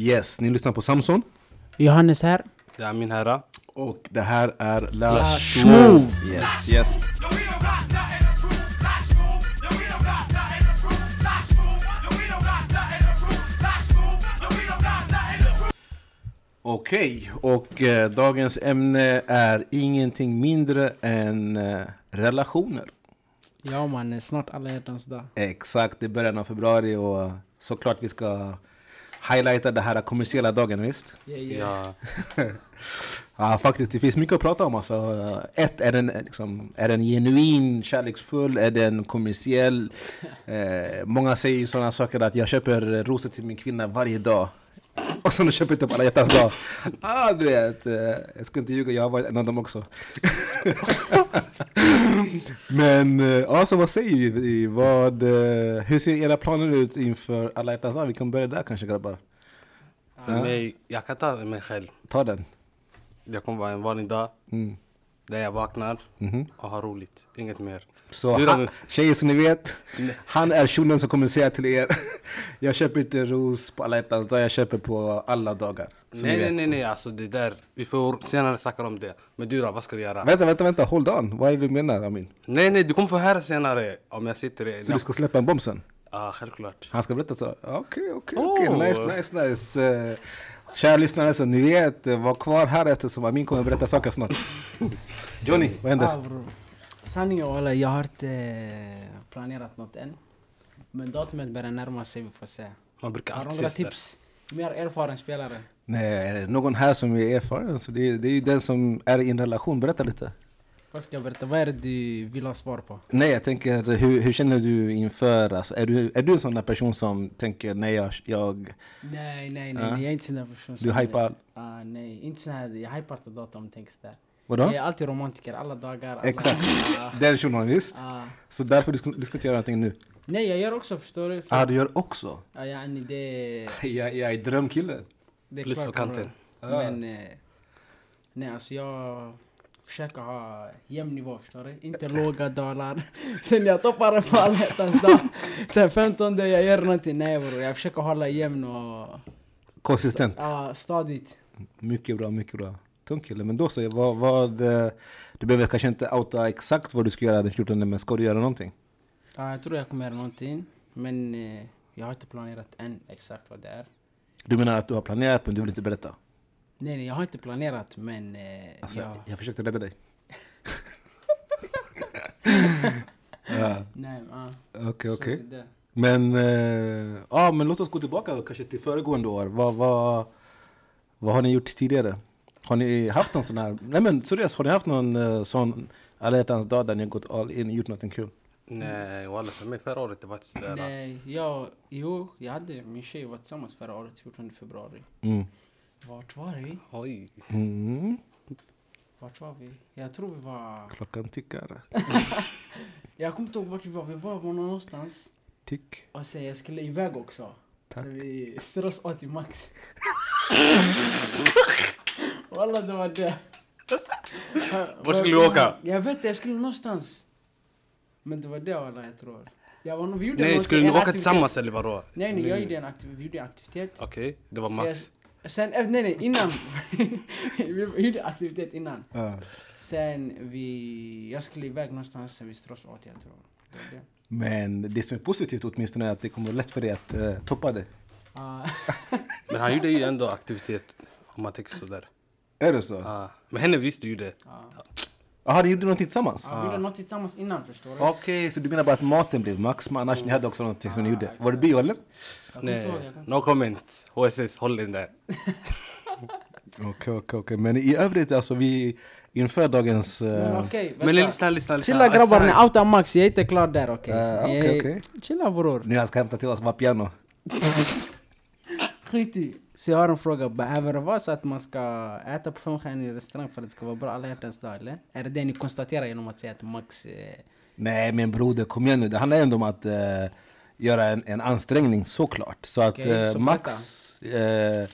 Yes, ni lyssnar på Samson. Johannes här. Det är min herra. Och det här är La Lash Smooth. Move. Yes, yes. Okej, och eh, dagens ämne är ingenting mindre än eh, relationer. Ja man, snart alla hjärtans dag. Exakt, det är början av februari och såklart vi ska highlighta den här kommersiella dagen, visst? Yeah, yeah. Ja. Ja, faktiskt, det finns mycket att prata om. Alltså, ett, är den, liksom, är den genuin, kärleksfull? Är den kommersiell? Eh, många säger ju sådana saker att jag köper rosor till min kvinna varje dag. Och sen köper jag inte på alla hjärtans dag. Ah, du vet, eh, jag ska inte ljuga, jag har varit en av dem också. Men alltså, vad säger vi? Vad, eh, hur ser era planer ut inför alla hjärtans dag? Vi kan börja där kanske grabbar. För Ja. mig, jag kan ta mig själv. Ta den. Det kommer vara en vanlig dag Mm. där jag vaknar Mhm. och har roligt. Inget mer. Så han, tjejer som ni vet, han är shunon som kommer säga till er Jag köper inte ros på alla hjärtans dag, jag köper på alla dagar. Nej, nej, nej, nej, alltså det där. Vi får senare snacka om det. Men du då, vad ska du göra? Vänta, vänta, vänta, hold on. Vad är det du menar Amin? Nej, nej, du kommer få höra senare om jag sitter i... Så du ska släppa en bomb sen? Ja, självklart. Han ska berätta så? Okej, okej, okej, nice, nice, nice. Uh, kära lyssnare, så ni vet, uh, var kvar här eftersom Amin kommer berätta saker snart. Johnny, vad händer? Sanningen walla, jag har inte eh, planerat något än. Men datumet börjar närma sig, vi får se. Man brukar alltid några tips? Mer erfaren spelare? Nej, någon här som är erfaren? Så det, är- det är ju den som är i en relation, berätta lite. Vad ska jag berätta? Vad är det du vill ha svar på? Nej, jag tänker, hur, hur känner du inför, alltså, är, du, är du en sån där person som tänker, nej jag, jag Nej, nej, nej, Ja. nej. jag är inte sån där person du hypar, Ah, nej, inte sån här, jag hypar inte datum om tänks där. Vadå? Jag är alltid romantiker, alla dagar. Alla, Exakt. Ah, Den shunon, visst? ah. Så därför du ska diskutera någonting nu? Nej, jag gör också, förstår du? För, Ah, du gör också? ah, yani det, Jag, jag är drömkillen. Plus på kanten. Men, eh, nej alltså jag försöker ha jämn nivå, förstår du? Inte låga dalar. Sen jag toppar det på alla hjärtans dag. Sen 15 jag gör någonting. Nej bror, jag försöker hålla jämn och Konsistent. ah, stadigt. Mycket bra, mycket bra. Tung kille. Men då så, vad, vad, eh, du behöver kanske inte outa exakt vad du ska göra den 14 men ska du göra någonting? Ah, jag tror jag kommer göra någonting. Men eh, jag har inte planerat än exakt vad det är. Du menar att du har planerat men du vill inte berätta? Nej, nej, jag har inte planerat men eh, Alltså, jag... jag försökte rädda dig. ja, Nej, ah, okej, okej. Men, eh, ja, men låt oss gå tillbaka kanske till föregående år. Vad, vad, vad har ni gjort tidigare? Har ni haft någon sån här, nej men seriöst, har ni haft någon uh, sån alla hjärtans dag där ni har gått all in och gjort någonting kul? Nej, walla för mig förra året det var ett sådär... Nej, jag, jo, jag hade min tjej var tillsammans förra året, 14 februari. Mm. Vart var vi? Oj. Mm. Vart var vi? Jag tror vi var... Klockan tickar. Jag kommer inte ihåg vart vi var, vi var var någonstans. Tick. Och sen jag skulle iväg också. Tack. Så vi strös åt i max. Walla det var det. Vart skulle du åka? Jag vet inte, jag skulle någonstans. Men det var det walla jag tror. Jag var, vi gjorde Nej, skulle ni åka aktivitet. tillsammans eller vadå? Nej, nej, jag gjorde en aktivitet. Vi gjorde en aktivitet. Okej, det var max. jag- Sen, eh, nej nej, innan. vi gjorde aktivitet innan. Ja. Sen vi, jag skulle iväg någonstans, sen vi strös åt jag tror. Det var det. Men det som är positivt åtminstone är att det kommer lätt för dig att uh, toppa det. Ah, Men han gjorde ju ändå aktivitet, om man tänker sådär. Är det så? Ah. Men henne visste ju det. ah. Jaha, ni gjorde någonting tillsammans? Ja, vi gjorde något tillsammans innan förstår du. Okej, så du menar bara att maten blev max, men annars ni hade också någonting som ni gjorde? Var det bio eller? Nej, no comment. HSS, håll den där. Okej, okej, okej. Men i övrigt alltså vi inför dagens... eh, Men okej, Men vänta. lyssna, lyssna, lyssna. Chilla grabbar, ni outar max, jag är inte klar där okej? Eh, okej, Eh, okej. Chilla bror. Nu jag ska hämta till oss Vapiano. Skit i. Så jag har en fråga, behöver det vara så att man ska äta på femstjärnig restaurang för att det ska vara bra alla hjärtans dag eller? Är det det ni konstaterar genom att säga att max... Eh, Nej men broder, kom igen nu. Det handlar ändå om att eh, göra en, en ansträngning såklart. Så att Okej, eh, så max... Eh,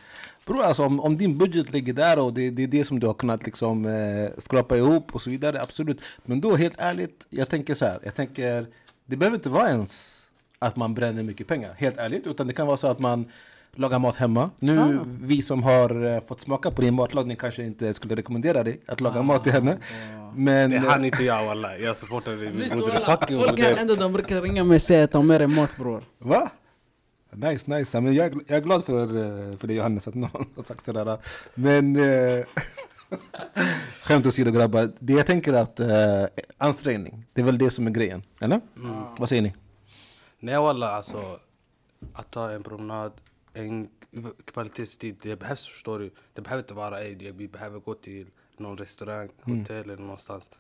bror alltså om, om din budget ligger där och det, det är det som du har kunnat liksom eh, skrapa ihop och så vidare, absolut. Men då helt ärligt, jag tänker så här. Jag tänker, det behöver inte vara ens att man bränner mycket pengar, helt ärligt. Utan det kan vara så att man laga mat hemma. Nu, Ah. vi som har eh, fått smaka på din matlagning kanske inte skulle rekommendera dig att laga Ah, mat till henne. wow. Men... Det eh, hann inte jag walla. Jag supportar dig. Visst walla, folk här ändå de brukar ringa mig och säga ta med dig mat bror. Va? Nice, nice. Ja, Men jag, jag är glad för, eh, för det Johannes, att någon har sagt sådär. Men... Eh, skämt åsido grabbar. Det jag tänker att eh, ansträngning, det är väl det som är grejen. Eller? Vad säger ni? Nej walla alltså. Att ta en promenad, en kvalitetstid. Det behövs förstår du. Det behöver inte vara ej, det- vi behöver gå till någon restaurang, hotell eller någonstans.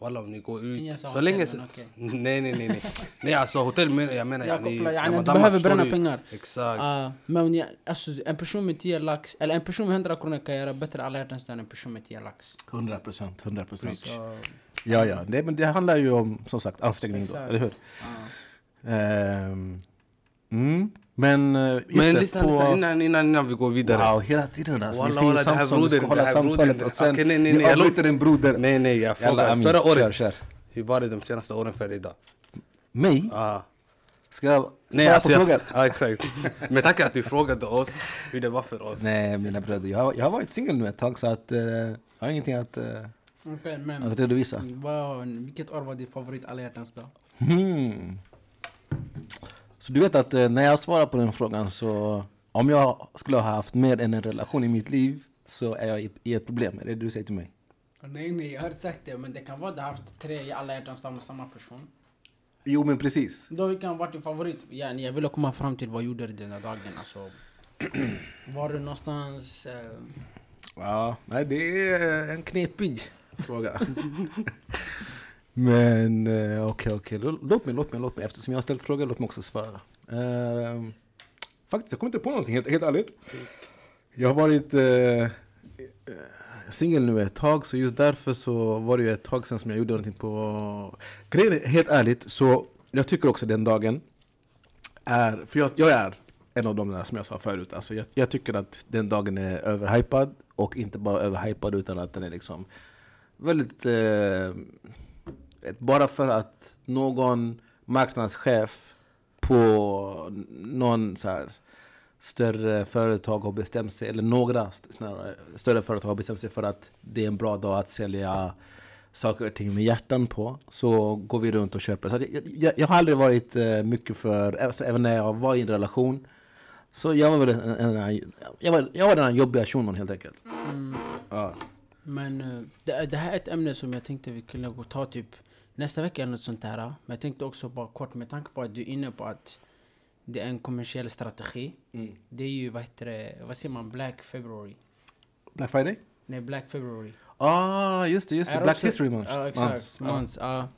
Walla om ni går ut. Så länge... men okej. Nej nej nej nej. Nej alltså hotell menar jag menar Jag kopplar, yani, du behöver bränna du? pengar. Exakt. Ah, men ja, alltså, en person med 10 lax, eller en person med 100 kronor kan göra bättre alla hjärtans dag än en person med 10 lax. 100 procent, 100 procent. Så, Ja, ja. Det, men det handlar ju om, som sagt, ansträngning då, eller hur? ah. Ehm, mm. Men eh, just Men det, lyssna, på... lyssna innan, innan, innan vi går vidare. Wow, hela tiden alltså. Walla, walla, det här som du ska hålla samtalet och sen Okej, nej, nej, ni avbryter din broder. Nej nej, jag frågar. Förra året, Kör, kör. hur var det de senaste åren för dig då? Mig? Ah. Ska jag svara Nej, alltså på jag, frågan? ja, exakt. Men tack att du frågade oss hur det var för oss. Nej, mina bröder. Jag har, jag har varit singel nu ett tag så att eh, jag har ingenting att, eh, Okej, men att redovisa. vad, vilket år var din favorit alla hjärtans dag? Hmm. Så du vet att eh, när jag svarar på den frågan så om jag skulle ha haft mer än en relation i mitt liv så är jag i, ett problem. Är det det du säger till mig? Nej nej, jag har inte sagt det, men det kan vara att du har haft tre i alla hjärtans dag med samma person. Jo men precis. Då har varit din favorit? Ja, jag ville komma fram till vad gjorde du den här dagen alltså. Var du någonstans... Eh, Ja, nej det är en knepig fråga. Men eh, okej, okej. okay. Låt mig, låt mig, låt mig. Eftersom jag har ställt frågor, låt mig också svara. Ehm, faktiskt, jag kommer inte på någonting helt, helt ärligt. Jag har varit eh, eh, singel nu ett tag, så just därför så var det ju ett tag sedan som jag gjorde någonting på... Grejen är, helt ärligt, så jag tycker också den dagen är... För jag, jag är en av de där som jag sa förut. Alltså jag, jag tycker att den dagen är överhypad och inte bara överhypad utan att den är liksom väldigt... Eh, bara för att någon marknadschef på någon så här större företag har bestämt sig, eller några snarare, större företag har bestämt sig för att det är en bra dag att sälja saker och ting med hjärtan på, så går vi runt och köper. Så jag, jag, jag har aldrig varit eh, mycket för, alltså, även när jag var i en relation, så jag var väl en, en, jag var, jag var den här jobbiga shunon helt enkelt. mm, Ja. men eh, det, det här är ett ämne som jag tänkte vi kunde gå ta typ nästa vecka eller något sånt där. Men jag tänkte också bara kort med tanke på att du är inne på att det är en kommersiell strategi. Mm. Det är ju vad heter det, vad säger man, Black February? Black Friday? Nej, Black February. Ah, just det, just det. Black också- History Month. Ja, exakt. Month, ja.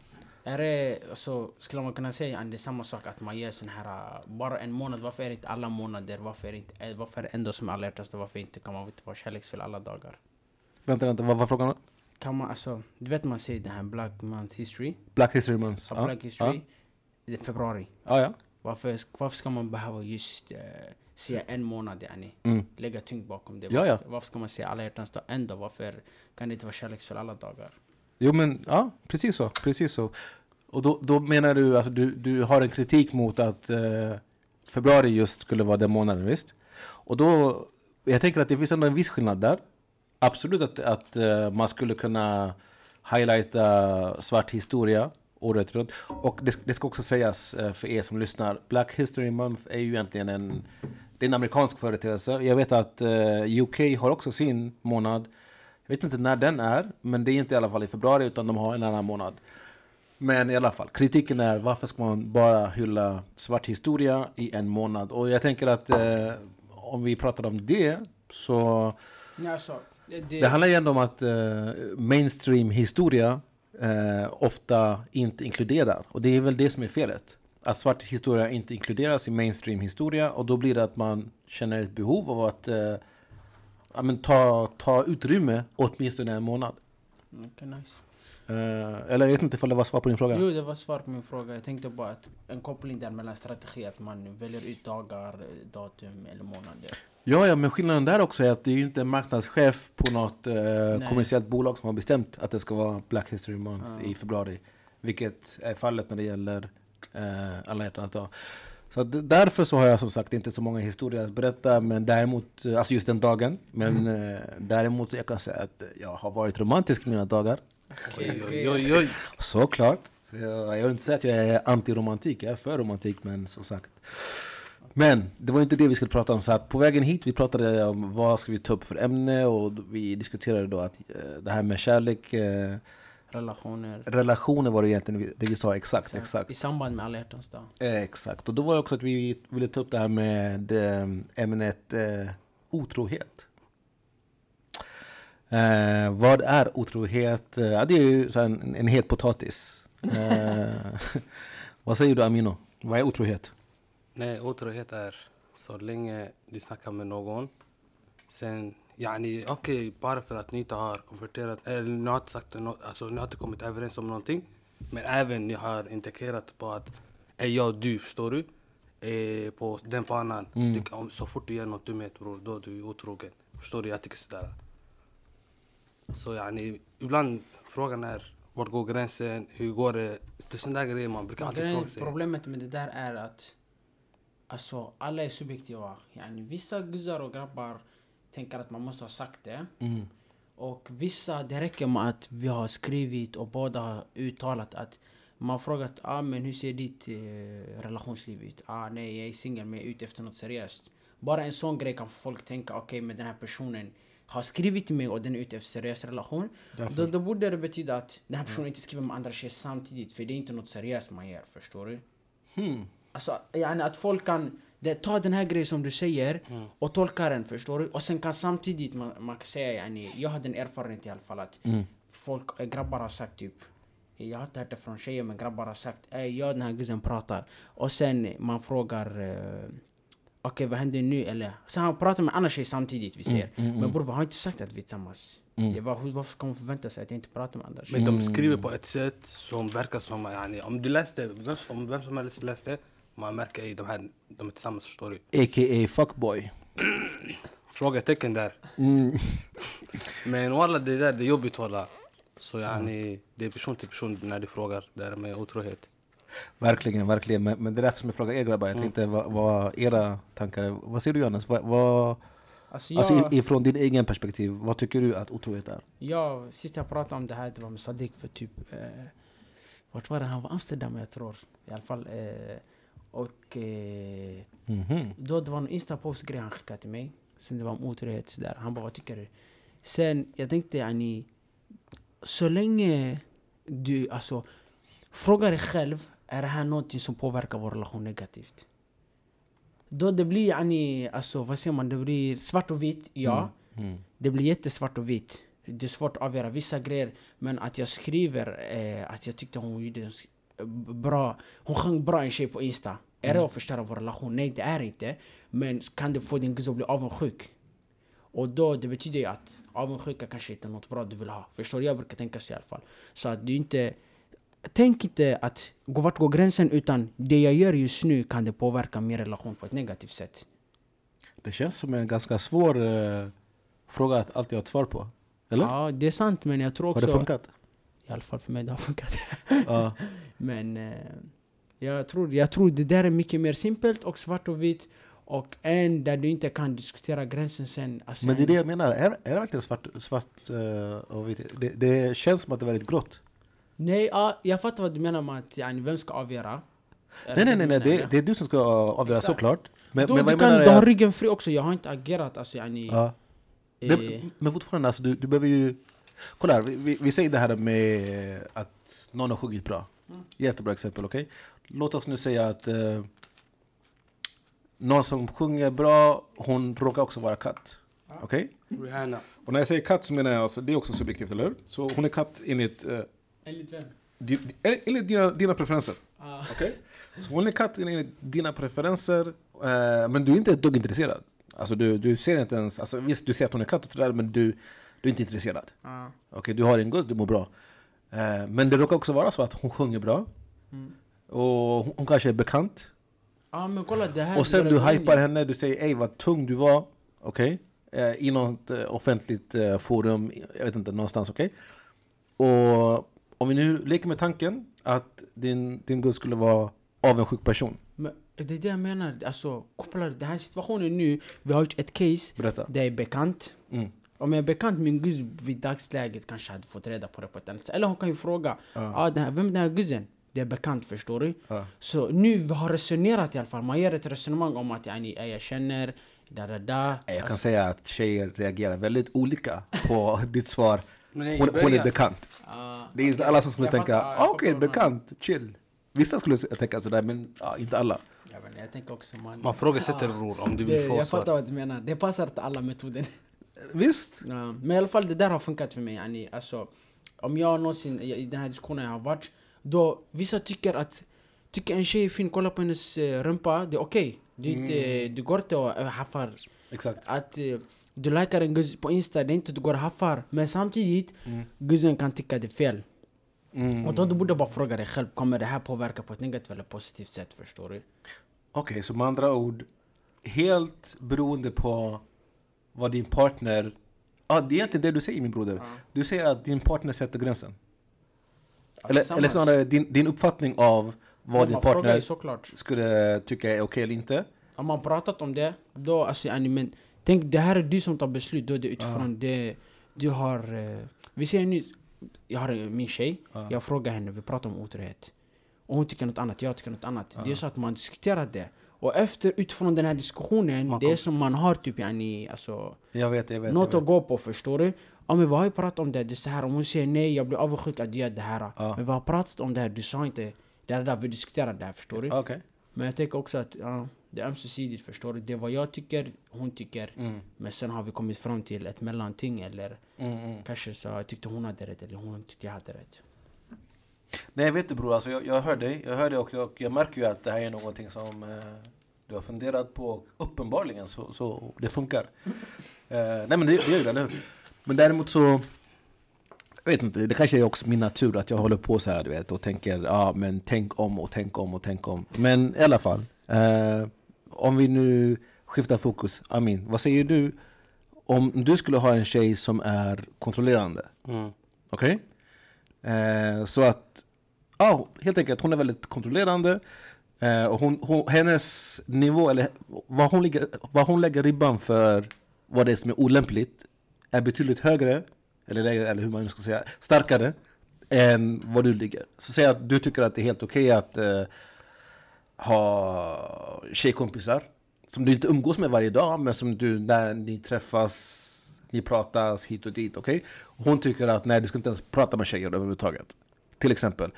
Är det, så skulle man kunna säga att det är samma sak att man ger sån här, uh, bara en månad, varför är det inte alla månader? Varför är det inte, eh, varför är det ändå som alla hjärtans dag? Varför inte kan man inte vara kärleksfull alla dagar? Vänta, vänta, vad var frågan? Kan man alltså, du vet man säger den här Black Month History, Black History Month. ja. Black History, det är februari. Ja, ja. Varför, varför ska man behöva just uh, säga en månad yani? Mm. Lägga tyngd bakom det. Ja. Varför, varför ska man säga alla hjärtans dag en dag? Varför kan det inte vara kärleksfull alla dagar? Jo men, ja, precis så. Precis så. Och då, då menar du, alltså du, du har en kritik mot att eh, februari just skulle vara den månaden, visst? Och då, jag tänker att det finns ändå en viss skillnad där. Absolut att, att eh, man skulle kunna highlighta svart historia året runt. Och det, det ska också sägas eh, för er som lyssnar, Black History Month är ju egentligen en, det är en amerikansk företeelse. Jag vet att eh, UK har också sin månad. Jag vet inte när den är, men det är inte i alla fall i februari utan de har en annan månad. Men i alla fall, kritiken är varför ska man bara hylla svart historia i en månad? Och jag tänker att eh, om vi pratar om det så Ja, så, det, det, handlar ju ändå om att eh, mainstream historia eh, ofta inte inkluderar. Och det är väl det som är felet. Att svart historia inte inkluderas i mainstream historia och då blir det att man känner ett behov av att eh, ja, men ta, ta utrymme åtminstone en månad. Okej, nice. Eh, eller jag vet inte ifall det var svar på din fråga. Jo, det var svar på min fråga. Jag tänkte bara att en koppling där mellan strategi, att man väljer ut dagar, datum eller månader. Ja, ja, men skillnaden där också är att det är ju inte en marknadschef på något eh, kommersiellt bolag som har bestämt att det ska vara Black History Month Ja. i februari. Vilket är fallet när det gäller eh, alla hjärtans dag. Så att därför så har jag som sagt inte så många historier att berätta, men däremot, eh, alltså just den dagen. Men eh, däremot jag kan säga att jag har varit romantisk i mina dagar. Oj, oj, oj, oj. Såklart. Så jag, jag vill inte säga att jag är antiromantik, jag är för romantik, men som sagt. Men det var inte det vi skulle prata om, så att på vägen hit vi pratade om vad ska vi ta upp för ämne och vi diskuterade då att eh, det här med kärlek, eh, Relationer. relationer var det egentligen det vi sa exakt, exakt. I samband med alla hjärtans dag. Eh, Exakt, och då var det också att vi ville ta upp det här med ämnet eh, otrohet. Eh, vad är otrohet? Ja, det är ju en, en het potatis. Vad säger du Amino? Vad är otrohet? Nej, otrohet är så länge du snackar med någon. Sen, yani, okej, bara för att ni inte har konverterat, eller ni har inte sagt något, alltså ni har inte kommit överens om någonting. Men även ni har indikerat på att, är jag du, förstår du? Eh, på den banan, du, om, så fort du gör något dumhet bror, då är du otrogen. Förstår du? Jag tycker sådär. Så yani, ibland frågan är, vart går gränsen? Hur går det? Det är sådana där grejer man brukar alltid fråga sig. problemet med det där är att alltså, alla är subjektiva. Yani, vissa guzzar och grabbar tänker att man måste ha sagt det. Mm. Och vissa, det räcker med att vi har skrivit och båda har uttalat att man frågat ah, men hur ser ditt eh, relationsliv ut? Ah, nej, jag är singel men jag är ute efter något seriöst. Bara en sån grej kan få folk tänka okej, men den här personen har skrivit till mig och den är ute efter seriös relation. Därför. Då, då borde det betyda att den här personen inte skriver med andra tjejer samtidigt för det är inte något seriöst man gör, förstår du? Hmm. Alltså, yani att folk kan det, ta den här grejen som du säger Mm. och tolka den, förstår du? Och sen kan samtidigt man, man kan säga, yani, jag hade en erfarenhet i alla fall att Mm. folk, eh, grabbar har sagt typ jag har inte hört det från tjejer men grabbar har sagt Ey, jag och den här guzzen pratar Och sen man frågar eh, Okej vad händer nu eller? Sen han pratar med andra tjejer samtidigt vi ser Men bror vi har inte sagt att vi är tillsammans jag bara, Varför ska man förvänta sig att jag inte pratar med andra tjejer? Men de skriver på ett sätt som verkar som, yani, om du läste, vem, om vem som helst läste, man märker i de här, de är tillsammans förstår du. A.k.a. fuckboy. Frågetecken där. Mm. Men walla det där, det är jobbigt walla. Så yani, det är person till person när du frågar där med otrohet. Verkligen, verkligen. Men, men det är därför som jag frågar er grabbar. Jag tänkte vad, vad era tankar är. Vad säger du Johannes? Vad, vad, Alltså, jag, alltså, i- ifrån din egen perspektiv, vad tycker du att otrohet är? jag, sist jag pratade om det här, det var med Sadiq för typ eh, Vart var det? Han var Amsterdam jag tror I alla fall eh, Och eh, Mhm. Då det var en instapost grej han skickade till mig Sen det var om otrohet sådär Han bara vad tycker du? Sen jag tänkte yani Så länge du alltså Fråga dig själv Är det här någonting som påverkar vår relation negativt? Då det blir yani Alltså vad säger man? Det blir svart och vitt, ja Mm. det blir jättesvart och vitt. Det är svårt att avgöra vissa grejer. Men att jag skriver eh, att jag tyckte hon gjorde bra... Hon sjöng bra en tjej på Insta. Är det att förstöra vår relation? Nej, det är inte. Men kan det få din guzz att bli avundsjuk? Och då, det betyder ju att avundsjuka kanske inte är något bra du vill ha. Förstår du? Jag brukar tänka så i alla fall. Så att du inte... Tänk inte att vart går gränsen utan det jag gör just nu kan det påverka min relation på ett negativt sätt. Det känns som en ganska svår eh, fråga att alltid ha ett svar på. Eller? Ja, det är sant men jag tror Har också... det funkat? I alla fall för mig det har funkat. Ja. Men eh, jag, tror, jag tror det där är mycket mer simpelt och svart och vitt. Och en där du inte kan diskutera gränsen sen. Alltså Men det är det jag menar. Är, är det verkligen svart, svart eh, och vitt? Det, det känns som att det är väldigt grått. Nej, ja, jag fattar vad du menar med att yani, vem ska avgöra? Nej, nej, nej, nej det, det är du som ska avgöra Exakt. såklart. Men, Då, men du, kan, du har ryggen fri också, jag har inte agerat alltså yani, Ja. eh, Det, men fortfarande, alltså, du, du behöver ju... Kolla här, vi, vi, vi säger det här med att någon har sjungit bra. Jättebra exempel, okej? Låt oss nu säga att eh, någon som sjunger bra, hon råkar också vara katt. Okej? Rihanna. Och när jag säger katt så menar jag alltså, det är också subjektivt, eller hur? Så hon är katt enligt, eh, Enligt vem? di, di- enligt dina, dina preferenser. Ah. Okej? Så hon är katt enligt dina preferenser, eh, men du är inte ett dugg intresserad. Alltså du, du ser inte ens, alltså visst du ser att hon är katt och sådär, men du, du är inte intresserad. Ah. Okej, du har en guzz, du mår bra. Eh, men det råkar också vara så att hon sjunger bra. Mm. Och hon, hon kanske är bekant. ah, men kolla det här Och sen du hypar henne, du säger ej vad tung du var. Okej? Eh, I något eh, offentligt eh, forum, jag vet inte, någonstans. Okej? Och om vi nu leker med tanken att din, din guzz skulle vara avundsjuk person. Men Det är det jag menar, alltså kopplar den här situationen nu, vi har gjort ett case, Berätta. det är bekant. Mm. Om jag är bekant med en guzz vid dagsläget kanske hade fått reda på det på ett annat sätt. Eller hon kan ju fråga, Ja. ah, den här, vem är den här guzzen? Det är bekant förstår du. Ja. Så nu vi har resonerat i alla fall, man ger ett resonemang om att yani, jag känner, da da da. Jag kan säga att tjejer reagerar väldigt olika på ditt svar. Hon, hon är bekant. Ah, Det är inte alla som skulle Jag tänka, ah, jag okej, menar. bekant, chill. Vissa skulle tänka sådär, men ja, inte alla. jag, vet, jag tänker också man... Man frågasätter Ah, bror om du det, vill få Jag fattar svar. vad du menar, det passar till alla metoder. Visst? Ja, men i alla fall det där har funkat för mig. Yani, alltså, om jag någonsin, i den här diskussionen jag har varit, då vissa tycker att Tycker en tjej är fin, kolla på hennes uh, rumpa, det är okej. Det, är inte- du går inte och uh, haffar. Exakt. Att eh, du likar en guzz på Insta, det är inte du går och haffar. Men samtidigt, Mm. guzzen kan tycka det är fel. Mm. Och då du borde bara fråga dig själv, kommer det här påverka på ett negativt eller positivt sätt? Förstår du? Okej, så med andra ord, helt beroende på vad din partner... Ja, det är egentligen det du säger min broder. Du säger att din partner sätter gränsen. Eller, eller snarare din, din uppfattning av vad din partner såklart. skulle tycka är okej eller inte. Om man pratat om det, då alltså men Tänk det här är du som tar beslut, då det utifrån det du har... Eh, vi säger nu, jag har eh, min tjej, jag frågar henne, vi pratar om otrohet. Och hon tycker något annat, jag tycker något annat. Det är så att man diskuterar det. Och efter, utifrån den här diskussionen, Man det är som man har typ yani, alltså, Jag vet, jag vet. något jag att vet. gå på, förstår du? Ja men vi har ju pratat om det, det är så här, om hon säger nej, jag blir avundsjuk att du gör det här. Ja. Men vi har pratat om det här, du sa inte det är där vi diskuterar det här, förstår du? Okej. Men jag tänker också att ja, det är ömsesidigt, förstår du? Det är vad jag tycker, hon tycker. Mm. Men sen har vi kommit fram till ett mellanting eller Mm, mm. kanske så jag tyckte hon hade rätt eller hon tyckte jag hade rätt. Nej, jag vet du bror. Alltså, jag, jag hör dig. Jag hör dig och jag, jag märker ju att det här är någonting som eh, du har funderat på. och Uppenbarligen så, så det funkar. Eh, nej men det, det gör det, eller hur? Men däremot så... Jag vet inte, det kanske är också min natur att jag håller på så här du vet och tänker ja men tänk om och tänk om och tänk om. Men i alla fall. Eh, om vi nu skiftar fokus. Amin, vad säger du om du skulle ha en tjej som är kontrollerande? Mm. Okej? Eh, så att, ja, helt enkelt, hon är väldigt kontrollerande. Eh, och hon, hon, hennes nivå, eller vad hon, ligger, vad hon lägger ribban för vad det är som är olämpligt, är betydligt högre, eller, lägre, eller hur man nu ska säga, starkare än vad du ligger. Så säg att du tycker att det är helt okej att eh, ha tjejkompisar som du inte umgås med varje dag, men som du, när ni träffas, ni pratas hit och dit, okej? Hon tycker att nej, du ska inte ens prata med tjejer överhuvudtaget. Till exempel.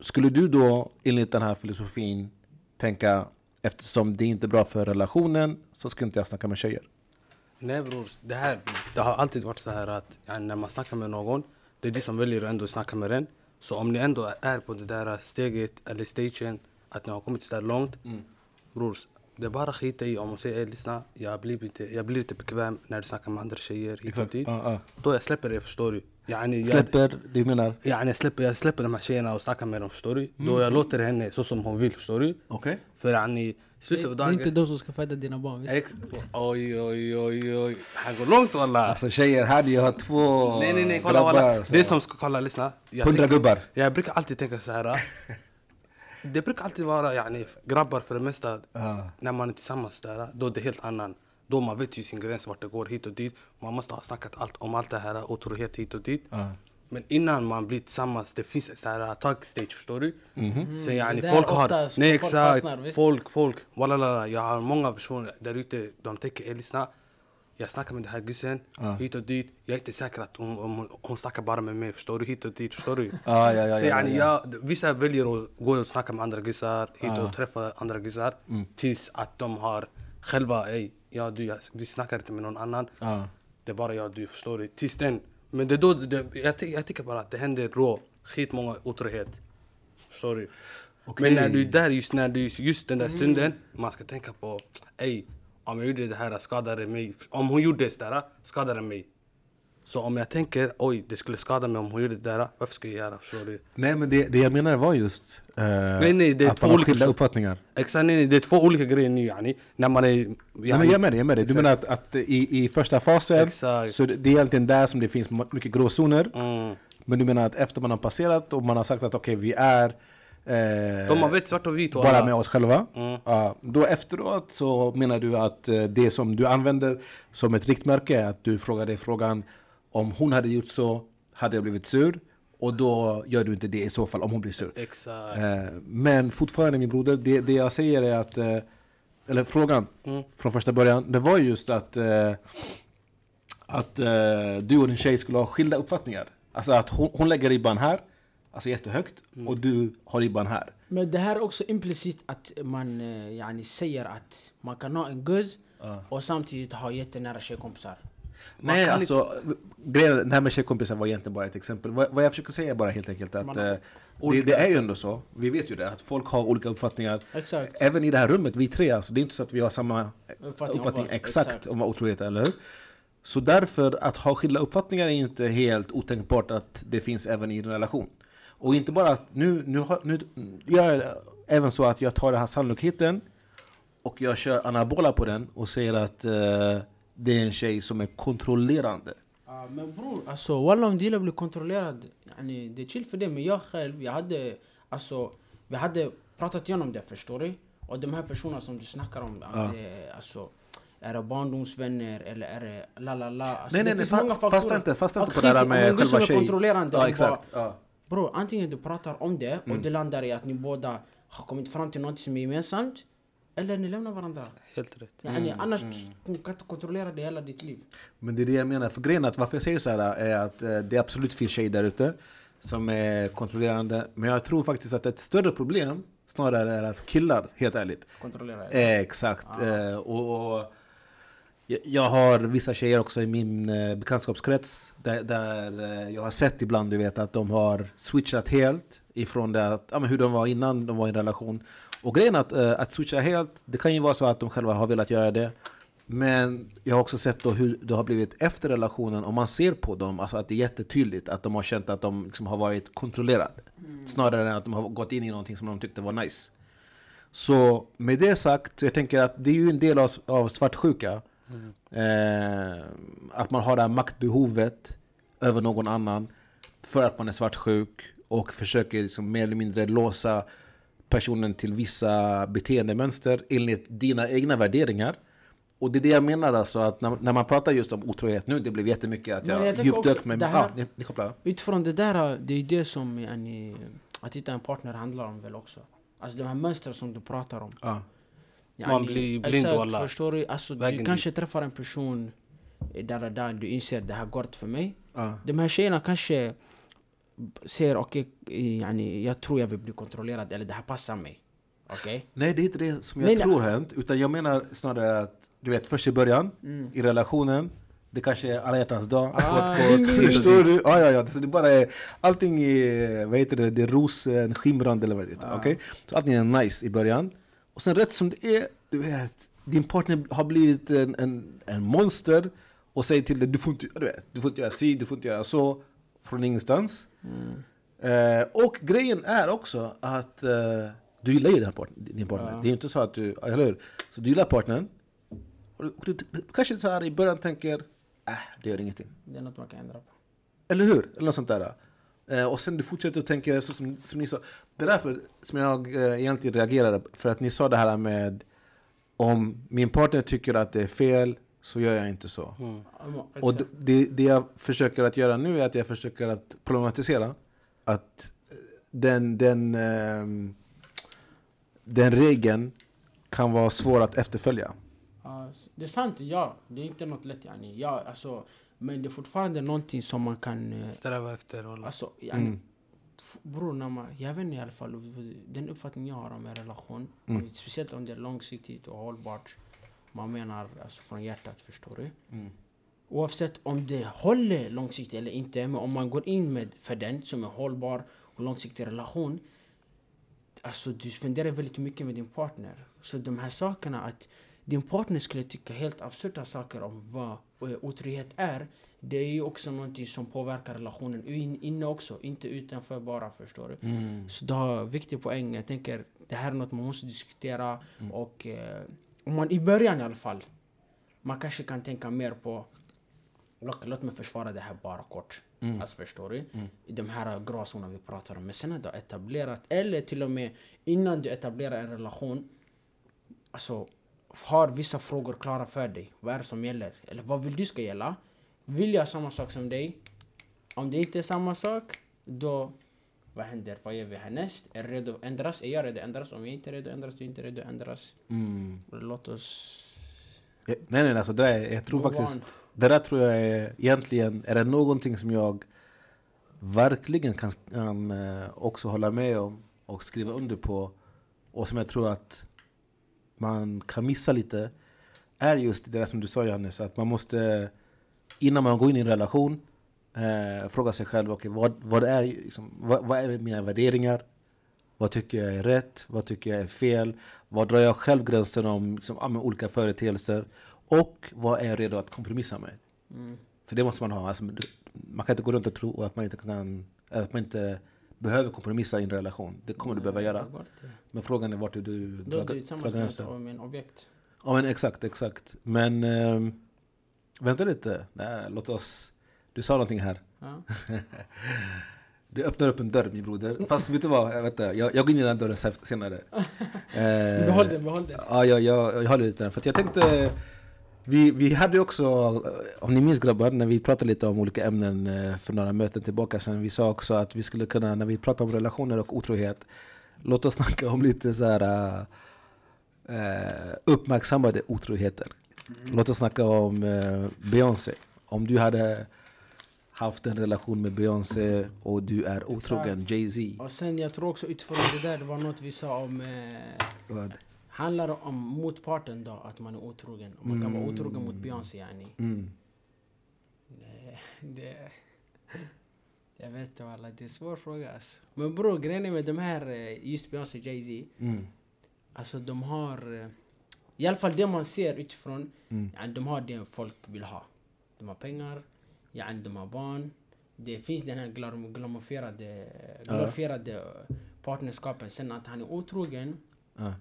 Skulle du då, enligt den här filosofin, tänka eftersom det inte är bra för relationen, så ska inte jag snacka med tjejer? Nej bror, det här det har alltid varit så här att ja, när man snackar med någon, det är du som väljer att ändå snacka med den. Så om ni ändå är på det där steget eller stagen, att ni har kommit så där långt, bror, det är bara skita i om man säger "Ey, lyssna, jag blir, inte, jag blir lite bekväm när du snackar med andra tjejer hit och dit. Då jag släpper det förstår du. Yani, jag, Släpper, du menar? yani, jag, släpper, jag släpper de här tjejerna och snackar med dem förstår du. Då jag låter henne så som hon vill förstår du. Okej. För yani, slutet av det är dagen... inte de som ska föda dina barn, visst? Ex- oj, oj, oj, oj. Han går långt walla. Alltså tjejer, här jag har två Nej nej nej, kolla walla. Det som ska, kolla lyssna. Hundra gubbar. Jag brukar alltid tänka så här. Det brukar alltid vara yani, grabbar för det mesta. Ja. När man är tillsammans där, då är det helt annan. Då man vet ju sin gräns vart det går hit och dit. Man måste ha snackat allt om allt det här, otrohet hit och dit. Ja. Men innan man blir tillsammans, det finns så här tag stage, förstår du? Så yani, det där folk har... Nej folk exakt, folk, folk. Walala, jag har många personer där ute, de tänker, "Ey, lyssna. Jag snackar med den här gussen, hit och dit. Jag är inte säker att hon, hon, hon snackar bara med mig, förstår du? Hit och dit, förstår du? Ja, ja, ja, så ja, yani, ja. Jag, vissa väljer att gå och snacka med andra gussar, hit och träffa andra gussar. Mm. Tills att de har själva, ey, ja, du, jag, vi snackar inte med någon annan. Ja. Det är bara jag och du, förstår du? Tills den. Men det är då, det, jag, jag tycker bara att det händer rå, skitmånga otrohet. Förstår du? Men när du är där, just när du, just den där stunden, man ska tänka på, ey, om jag gjorde det här skadade det mig. Om hon gjorde det där, skadade det mig. Så om jag tänker, oj, det skulle skada mig om hon gjorde det där, varför ska jag göra? Förstår du? Nej men det, det jag menar var just eh, Nej, nej, det är att två man har olika skilda uppfattningar. Exakt, nej, nej, det är två olika grejer nu yani. När man är... Yani, Nej, men jag med dig, jag med dig. Du menar att, att i, i första fasen, Exakt. så det är egentligen där som det finns mycket gråzoner. Mm. Men du menar att efter man har passerat och man har sagt att okej vi är De har vet svart och vitt bara alla. med oss själva. Mm. Ja, då efteråt så menar du att eh, det som du använder som ett riktmärke är att du frågar dig frågan om hon hade gjort så, hade jag blivit sur? Och då gör du inte det i så fall om hon blir sur. Exakt. Eh, men fortfarande min broder, det, det jag säger är att, eh, eller frågan Mm. från första början, det var just att, eh, att eh, du och din tjej skulle ha skilda uppfattningar. Alltså att hon, hon lägger ribban här, alltså jättehögt, och du har ribban här. Men det här är också implicit att man eh, yani, säger att man kan ha en guzz och samtidigt ha jättenära tjejkompisar. Man Nej, alltså grejen, det här med tjejkompisar var egentligen bara ett exempel. Vad, vad jag försöker säga är bara helt enkelt att eh, det, Olika det är ju ändå så, vi vet ju det, att folk har olika uppfattningar. Exakt. Även i det här rummet, vi tre, alltså, det är inte så att vi har samma Uppfattning uppfattning, om exakt, exakt. om vad otrohet är, eller hur? Så därför, att ha skilda uppfattningar är inte helt otänkbart att det finns även i en relation. Och inte bara att nu, nu, nu gör jag även så att jag tar den här sannolikheten och jag kör anabola på den och säger att eh, det är en tjej som är kontrollerande. Ja, men bror, alltså walla om Dila blir kontrollerad, yani, det är chill för det. Men jag själv, jag hade, alltså, vi hade pratat igenom det förstår du? Och de här personerna som du snackar om, Ja. att det, alltså, är det barndomsvänner eller är det la la la? Alltså, Nej, nej, nej, fasta inte, fasta inte på det där med själva är tjej. kontrollerande Ja, exakt. Bara, Ja. Bro, antingen du pratar om det Mm. och det landar i att ni båda har kommit fram till något som är gemensamt. Eller ni lämnar varandra. Helt rätt. Yani, annars du kan inte kontrollera det hela ditt liv. Men det är det jag menar. För grejen att varför jag säger så här är att eh, det absolut finns tjejer där ute som är kontrollerande. Men jag tror faktiskt att ett större problem snarare är att killar, helt ärligt. Kontrollera det. Eh, exakt. Eh, och, och jag- har vissa tjejer också i min eh, bekantskapskrets där, där eh, jag har sett ibland du vet, att de har switchat helt ifrån det att, ja, men hur de var innan de var i en relation. Och grejen att, eh, att switcha helt, det kan ju vara så att de själva har velat göra det. Men jag har också sett då hur det har blivit efter relationen och man ser på dem alltså att det är jättetydligt att de har känt att de liksom har varit kontrollerade. Snarare än att de har gått in i någonting som de tyckte var nice. Så med det sagt, jag tänker att det är ju en del av, av svartsjuka. Eh, att man har det här maktbehovet över någon annan för att man är svartsjuk och försöker liksom mer eller mindre låsa personen till vissa beteendemönster enligt dina egna värderingar. Och det är det jag menar alltså, att när, när man pratar just om otrohet nu, det blev jättemycket att jag, jag djupdök mig. det här- Ja, ni, ni kopplar? Utifrån det där, det är det som yani, att hitta en partner handlar om väl också. Alltså de här mönstren som du pratar om. Man blir blind exakt, wallah. förstår du? Alltså, Vägen du dit. kanske träffar en person eh, där, där du inser det här går inte för mig. Ja. De här tjejerna kanske säger okej, okay, yani, jag tror jag vill bli kontrollerad eller det här passar mig. Okej? Nej, det är inte det som jag Nej, nej. tror hänt. Utan jag menar snare att, du vet, först i början, i relationen, det kanske är alla hjärtans dag. Ah, Kort, kort. Förstår du? Ja, ja, ja. Så det bara är, allting är, vad heter det, det är rosen, skimrande eller vad det heter. Ah. okej? Så allting är nice i början. Och sen rätt som det är, du vet, din partner har blivit en, en, en monster och säger till dig, du får inte, du vet, du får inte göra si, du får inte göra så, från ingenstans. Eh, och grejen är också att eh, du gillar ju din partner. Din partner. Ja. Det är inte så att du, eller hur? Så du gillar partnern. Och du, du, du kanske så här i början tänker, äh, det gör ingenting. Det är något man kan ändra på. Eller hur? Eller något sånt där. Eh, och sen du fortsätter att tänka så som, som ni sa. Det är därför som jag eh, egentligen reagerade. För att ni sa det här med om min partner tycker att det är fel så gör jag inte så. Mm. Och det, det jag försöker att göra nu är att jag försöker att problematisera att eh, den, den, ehm, den regeln kan vara svår att efterfölja. Ja, det är sant, ja. Det är inte något lätt yani. Ja, alltså, men det är fortfarande någonting som man kan... eh, Sträva efter. Alltså, yani, Mm. bror, man, jag vet inte i alla fall, den uppfattning jag har om en relation, Mm. om, speciellt om det är långsiktigt och hållbart, man menar alltså från hjärtat, förstår du? Mm. Oavsett om det håller långsiktigt eller inte, men om man går in med för den som är hållbar och långsiktig relation, alltså du spenderar väldigt mycket med din partner. Så de här sakerna att din partner skulle tycka helt absurda saker om vad eh, otrohet är, det är ju också någonting som påverkar relationen in, inne också, inte utanför bara, förstår du? Mm. Så det har viktig poäng. Jag tänker, det här är något man måste diskutera och eh, om man i början i alla fall, man kanske kan tänka mer på låt, låt mig försvara det här bara kort. Mm. Alltså förstår du? I de här gråzonerna vi pratar om. Men sen när du har etablerat, eller till och med innan du etablerar en relation. Alltså, har vissa frågor klara för dig. Vad är det som gäller? Eller vad vill du ska gälla? Vill jag samma sak som dig? Om det inte är samma sak, då vad händer? Vad gör vi härnäst? Är du redo att ändras? Är jag redo att ändras? Om jag inte är redo att ändras, du är inte redo att ändras. Mm. Låt oss... Ja, Nej nej alltså det där, jag tror faktiskt on. Det där tror jag är egentligen, är det någonting som jag verkligen kan, kan eh, också hålla med om och skriva under på och som jag tror att man kan missa lite är just det där som du sa Johannes, att man måste innan man går in i en relation eh, fråga sig själv, okay, vad, vad, är, liksom, vad, vad är mina värderingar? Vad tycker jag är rätt? Vad tycker jag är fel? Vad drar jag själv gränsen om liksom, olika företeelser? Och vad är jag redo att kompromissa med? Mm. För det måste man ha. Alltså, man kan inte gå runt och tro att man inte, kan, att man inte behöver kompromissa i en relation. Det kommer du behöva göra. Det. Men frågan är vart du Då drar, är du drar tillsammans med gränsen. ett- med en objekt. Ja men exakt, exakt. Men ehm, vänta lite. Nej, låt oss... Du sa någonting här. Ja. Du öppnar upp en dörr min broder. Fast vet du vad? Inte, jag, jag går in i den dörren sen- senare. Eh, Behåll den, behåll den. Ja, jag, jag, jag håller lite den. För jag tänkte... Vi, vi hade också, om ni minns grabbar, när vi pratade lite om olika ämnen eh, för några möten tillbaka sen. Vi sa också att vi skulle kunna, när vi pratar om relationer och otrohet, låt oss snacka om lite så här eh, uppmärksammade otroheter. Låt oss snacka om eh, Beyoncé. Om du hade haft en relation med Beyoncé och du är otrogen, Jay-Z. Och sen jag tror också utifrån det där, det var något vi sa om... Eh, Vad? Handlar det om motparten då, att man är otrogen? Om man kan vara otrogen mot Beyoncé yani. Mm. Det, det, jag vet inte alla, det är en svår fråga alltså. Men bror, grejen är med de här, eh, just Beyoncé och Jay-Z. Mm. Alltså de har, eh, i alla fall det man ser utifrån, Mm. yani, de har det folk vill ha. De har pengar, yani, de har barn. Det finns den här glam- glorifierade partnerskapen. Sen att han är otrogen, Ja.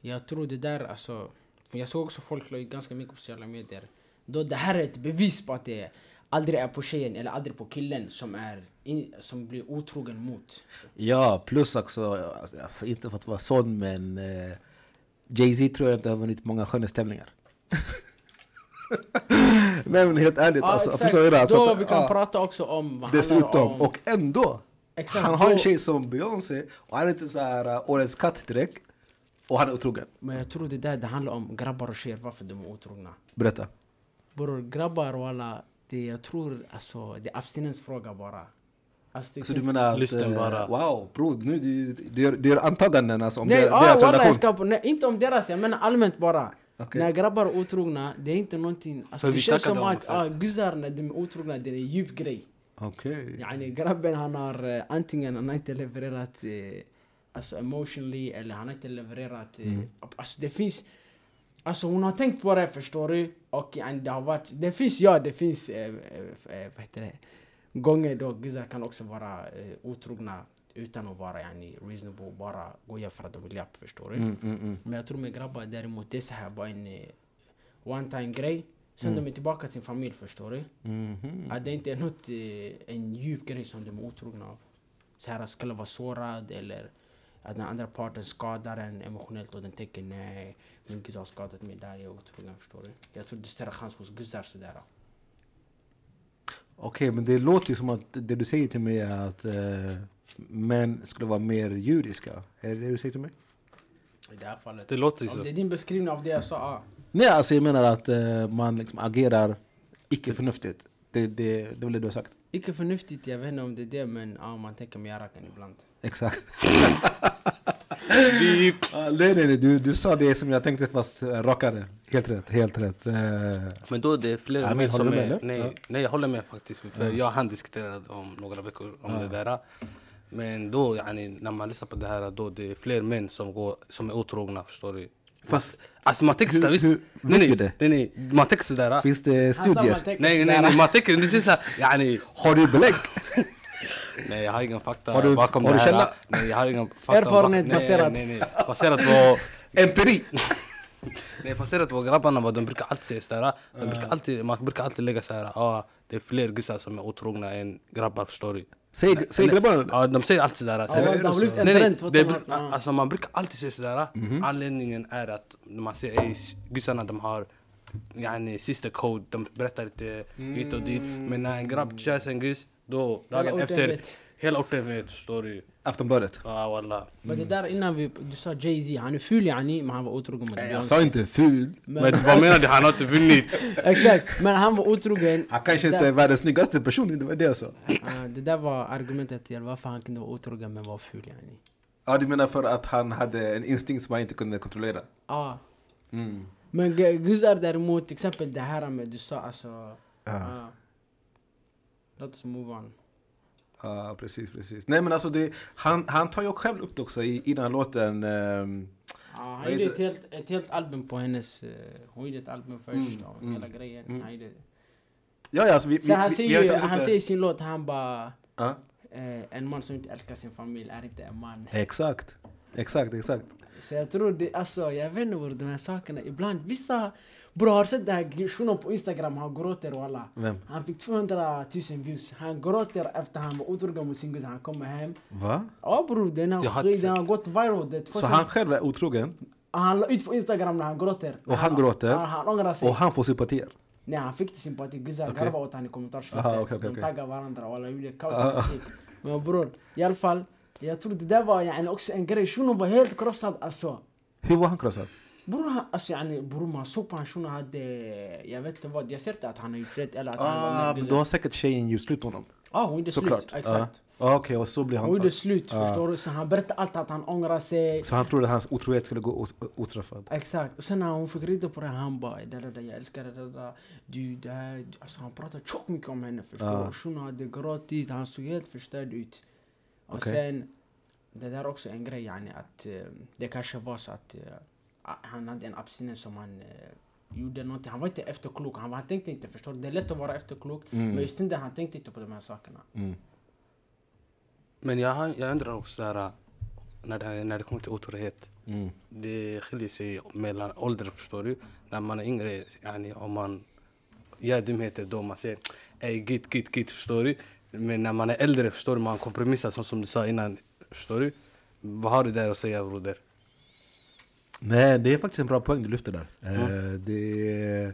Jag tror det där alltså, för jag såg också folk la ganska mycket på sociala medier. Då det här är ett bevis på att det aldrig är på tjejen eller aldrig på killen som är in, som blir otrogen mot. Ja, plus också, alltså, inte för att vara sån men eh, Jay-Z tror jag inte har vunnit många skönhetstävlingar. Nej men helt ärligt alltså, exakt. förstår du det? Alltså, Då att- vi kan ja, prata också om vad Dessutom, om. och ändå! Exakt, han har en tjej som Beyoncé och han är inte så här uh, årets katt direkt. Och han är otrogen. Men jag tror det där det handlar om grabbar och tjejer, varför de är otrogna. Berätta. Bror, grabbar och alla, det jag tror alltså, det är abstinensfråga bara. Alltså, det Så du menar att... Lysten eh, bara. Wow, bror, nu du, du, gör, du gör antaganden alltså, om Nej, deras, ah, deras walla, jag relation. ska, nej, inte om deras, jag menar allmänt bara. Okej. När grabbar är otrogna, det är inte någonting... Alltså, För det vi känns som om att ah, guzzar när de är otrogna, det är en djup grej. Okej. Yani grabben han har eh, antingen han har inte levererat eh, alltså emotionally eller han har inte levererat... Eh, Mm. Alltså det finns... Alltså hon har tänkt på det förstår du. Och det har varit... Det finns ja, det finns... Eh, eh, eh, vad heter det? Gånger då guzzar kan också vara eh, otrogna utan att vara yani, reasonable. Bara goja för att de vill hjälp förstår du. Mm, mm, mm. Men jag tror med grabbar däremot det är så här bara en eh, one time grej. Sen Mm. de är tillbaka till sin familj förstår du. Mhm. Att det inte är något, eh, en djup grej som de är otrogna av. Så här skulle vara sårad eller att den andra parten skadar en emotionellt och den tänker nej, min guzz har skadat mig där, jag är otrogen förstår du. Jag tror det är större chans hos guzzar sådär. Okej, men det låter ju som att det du säger till mig är att eh, män skulle vara mer judiska. Är det det du säger till mig? I det här fallet. Det låter ju Om så. det är din beskrivning av det jag sa, ah. Nej, alltså jag menar att eh, man liksom agerar icke förnuftigt. Det, det, det det du har sagt? Icke förnuftigt, jag vet inte om det är det men ah, man tänker med hjärnan ibland. Exakt. Ah, nej, nej, nej, du, du sa det som jag tänkte fast eh, rakare. Helt rätt, helt rätt. Eh, men då är det fler Amin, håller som med, är... eller? Nej, Ja. nej, jag håller med faktiskt. För jag och han diskuterade om några veckor om det där. Men då, yani, när man lyssnar på det här, då det är fler män som, går, som är otrogna, förstår du? Fast Alltså man tänker sådär, visst? hur nej, nej, det? nej, nej, man tänker sådär. finns det man studier? Nej, nej, nej, man tänker, det är såhär, yani, Har du belägg? nej jag har ingen fakta Har du- bakom har det du här. källa? Nej, jag har ingen fakta Erfarenhet bak- nej, baserat. Nej, nej, baserat på Empiri! Nej du på grabbarna vad de brukar alltid säga sådär. De brukar alltid, man brukar alltid lägga såhär, ah, det är fler gussar som är otrogna än grabbar förstår du. Säg, säg grabbarna Ja de säger alltid sådär. Ja, blivit vad som har- ja. alltså man brukar alltid säga sådär. Mhm. Anledningen är att man ser ey, gussarna de har yani, sister code, de berättar lite hit och dit. Men när en grabb sig en guss, då dagen orten efter, vet. hela orten vet förstår du. Aftonbladet. Ja walla. Men det där innan vi, du sa Jay-Z, han är ful yani, men han var otrogen med Jag Beyoncé. sa inte ful. Men, Men vad menar du? Han har inte vunnit. exakt, men han var otrogen. Han kanske inte är världens snyggaste person, det var det jag sa. Ah, det där var argumentet till varför han kunde vara otrogen men var ful yani. Ja, du menar för att han hade en instinkt som han inte kunde kontrollera? Ja. Mm. Men guzzar däremot, till exempel det här med du sa alltså... Ah. Låt oss move on. Ja, precis, precis. Nej men alltså det, han, han tar ju själv upp det också i, innan låten. ehm, Ja, han gjorde ett helt, ett helt album på hennes... eh, hon gjorde ett album först Mm, och mm, hela grejen. mm. Han, gjorde, ja, ja, alltså vi, Sen han vi, säger vi ju, han säger i sin låt, han bara... Eh, en man som inte älskar sin familj är inte en man. exakt. Exakt, exakt. Så jag tror det, alltså jag vet inte vad de här sakerna, ibland vissa... Bror har du sett den här shunon på Instagram, han gråter och alla. Vem? Han fick 200 000 views. Han gråter efter han var otrogen mot sin gud, han kommer hem. Va? Ja bror, den har, gått viral. Det, Så han själv är otrogen han la ut på Instagram när han gråter. Och han gråter? Han, han ångrar sig. och han får sympatier? Nej han fick inte sympati, guzzar Okej. garvade åt honom i kommentarsfältet. okej, okej, De taggade varandra och alla gjorde kaos. Men bror, i alla fall. Jag tror det där var yani, också en grej. Shunon var helt krossad alltså. Hur var han krossad? Bror, alltså, yani, bror man såg på hans shunon hade, jag vet inte vad, jag ser inte att han gjort rätt eller att han var Ah, då har säkert tjejen gjort slut med honom. Ja hon gjorde slut, exakt. Ah, Okej, och så blir Hon han... gjorde slut, Ja. förstår du? Så han berättade allt att han ångrar sig. Så han trodde att hans otrohet skulle gå os- ostraffad? Exakt. Och sen när hon fick reda på det, han bara jag älskar det där. Du, det här. Alltså han pratade tjockt mycket om henne, förstår du? Shunon hade gråtit, han såg helt förstörd ut. Och Okej. sen, det där är också en grej yani, att eh, det kanske var så att eh, han hade en abstinens som han eh, gjorde någonting. Han var inte efterklok, han, han tänkte inte, förstår du? Det är lätt att vara efterklok, Mm. men just den han tänkte inte på de här sakerna. Mm. Men jag, jag undrar också såhär, när det, när det kommer till otrohet. Mm. Det skiljer sig mellan ålder förstår du. När man är yngre, yani, om man gör dumheter då man säger ey git git git förstår du. Men när man är äldre förstår du, man kompromissar så som du sa innan. Förstår du? Vad har du där att säga broder? Nej, det är faktiskt en bra poäng du lyfter där. Mm. Eh, det...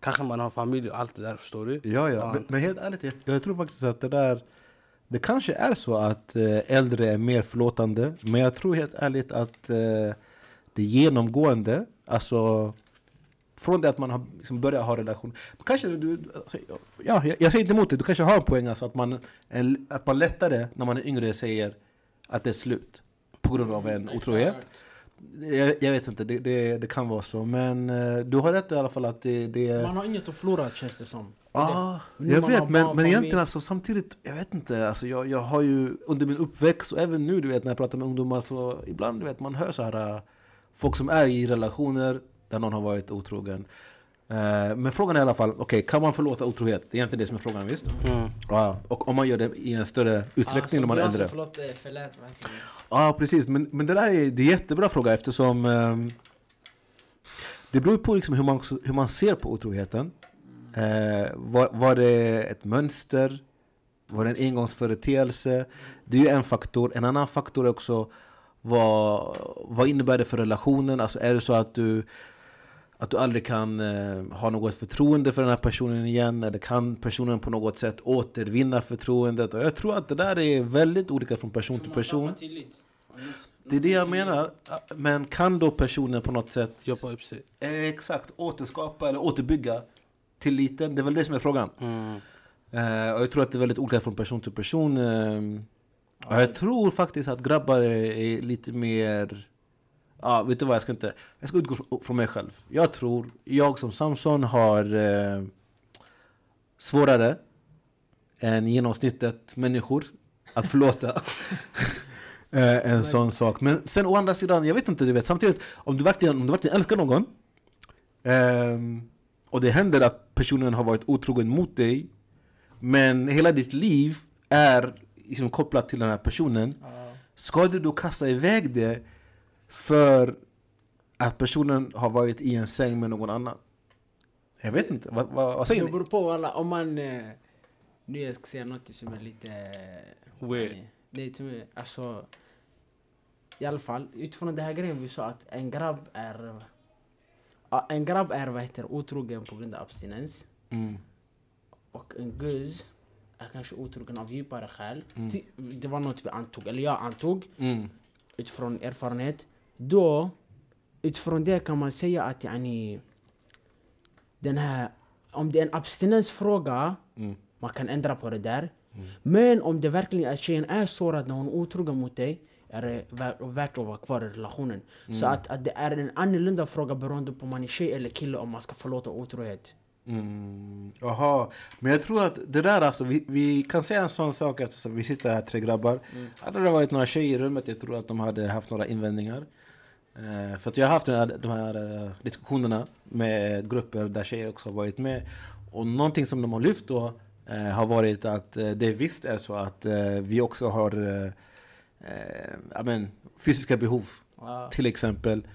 Kanske man har familj och allt det där förstår du. Ja, ja. Men, men helt ärligt, jag, jag tror faktiskt att det där... Det kanske är så att eh, äldre är mer förlåtande, men jag tror helt ärligt att eh, det genomgående, alltså från det att man har liksom börjat ha relation, kanske du, alltså, ja, jag, jag säger inte emot det, du kanske har en poäng alltså att man, en, att man lättare när man är yngre säger att det är slut på grund av en otrohet. Jag, jag vet inte, det, det, det kan vara så, men eh, du har rätt i alla fall att det, det Man har inget att förlora känns det som. Ja, Nu jag vet, men, men egentligen alltså samtidigt, jag vet inte, alltså jag, jag har ju under min uppväxt och även nu du vet när jag pratar med ungdomar så ibland du vet man hör så här äh, folk som är i relationer där någon har varit otrogen. Eh, men frågan är i alla fall, okej kan man förlåta otrohet? Det är egentligen det som är frågan visst? Mm. Ja, och om man gör det i en större utsträckning när man är äldre? Förlåt, förlät verkligen. Ja, precis. Men, men det där är, det är en jättebra fråga eftersom ehm, det beror på liksom hur, man, hur man ser på otroheten. Eh, var, var det ett mönster? Var det en engångsföreteelse? Det är ju en faktor. En annan faktor är också vad, vad innebär det för relationen? Alltså är det så att du att du aldrig kan eh, ha något förtroende för den här personen igen eller kan personen på något sätt återvinna förtroendet? Och jag tror att det där är väldigt olika från person till person. Det är det jag menar. Men kan då personen på något sätt Jobba upp sig. exakt återskapa eller återbygga tilliten? Det är väl det som är frågan. Mm. Eh, och jag tror att det är väldigt olika från person till person. Eh, och jag tror faktiskt att grabbar är, är lite mer... Ja, vet du vad? Jag ska inte... Jag ska utgå fr- från mig själv. Jag tror, jag som Samson har eh, svårare än genomsnittet människor att förlåta eh, en sån sak. Men sen å andra sidan, jag vet inte, du vet samtidigt om du verkligen, om du verkligen älskar någon ehm, och det händer att personen har varit otrogen mot dig men hela ditt liv är liksom kopplat till den här personen Ska du då kasta iväg det för att personen har varit i en säng med någon annan? Jag vet inte, vad, vad, vad säger Det ni? beror på alla, om man... Eh, nu jag ska säga något som är lite... eh, Weird. Lite mer, alltså... I alla fall, utifrån det här grejen vi sa att en grabb är... En grabb är vad heter, otrogen på grund av abstinens. Mm. Och en guzz är kanske otrogen av djupare skäl. Ti- Det var något vi antog, eller jag antog Mm. utifrån erfarenhet. Då, utifrån det kan man säga att yani, den här, om det är en abstinensfråga, Mm. man kan ändra på det där. Men om det verkligen är tjejen är sårad när hon är otrogen mot dig, är det vä- värt att vara kvar i relationen. Så att, att det är en annorlunda fråga beroende på om man är tjej eller kille om man ska förlåta otrohet. Mm, men jag tror att det där alltså, vi, vi kan säga en sån sak eftersom vi sitter här tre grabbar. Hade det varit några tjejer i rummet, jag tror att de hade haft några invändningar. Eh, för att jag har haft den här, de här eh, diskussionerna med grupper där tjejer också har varit med. Och någonting som de har lyft då eh, har varit att det visst är så att vi också har eh, men, fysiska behov. Till exempel.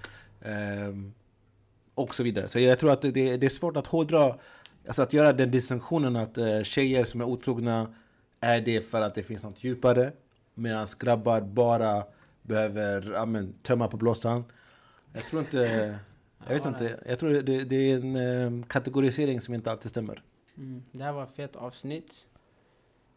och så vidare. Så jag tror att det, det är svårt att hårdra, alltså att göra den distinktionen att tjejer som är otrogna är det för att det finns något djupare. Medan grabbar bara behöver ja, men, tömma på blåsan. Jag tror inte... Jag vet inte. Jag tror det, det är en eh, kategorisering som inte alltid stämmer. Mm. Det här var ett fett avsnitt.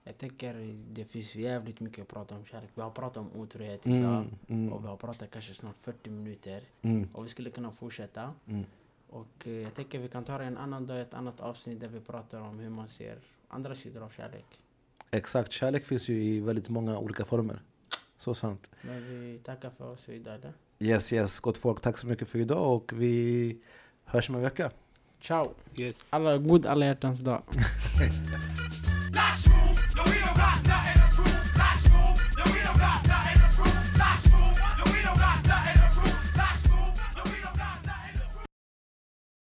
Jag tänker det finns jävligt mycket att prata om kärlek. Vi har pratat om otrohet idag. Mm, mm, Och vi har pratat kanske snart 40 minuter. mm, Och vi skulle kunna fortsätta. mm. Och eh, jag tänker vi kan ta det en annan dag, ett annat avsnitt där vi pratar om hur man ser andra sidor av kärlek. Exakt, kärlek finns ju i väldigt många olika former. Så sant. Men vi tackar för oss idag eller? Yes, yes, gott folk. Tack så mycket för idag och vi hörs om en vecka. Ciao! Yes. Alla, god alla hjärtans dag!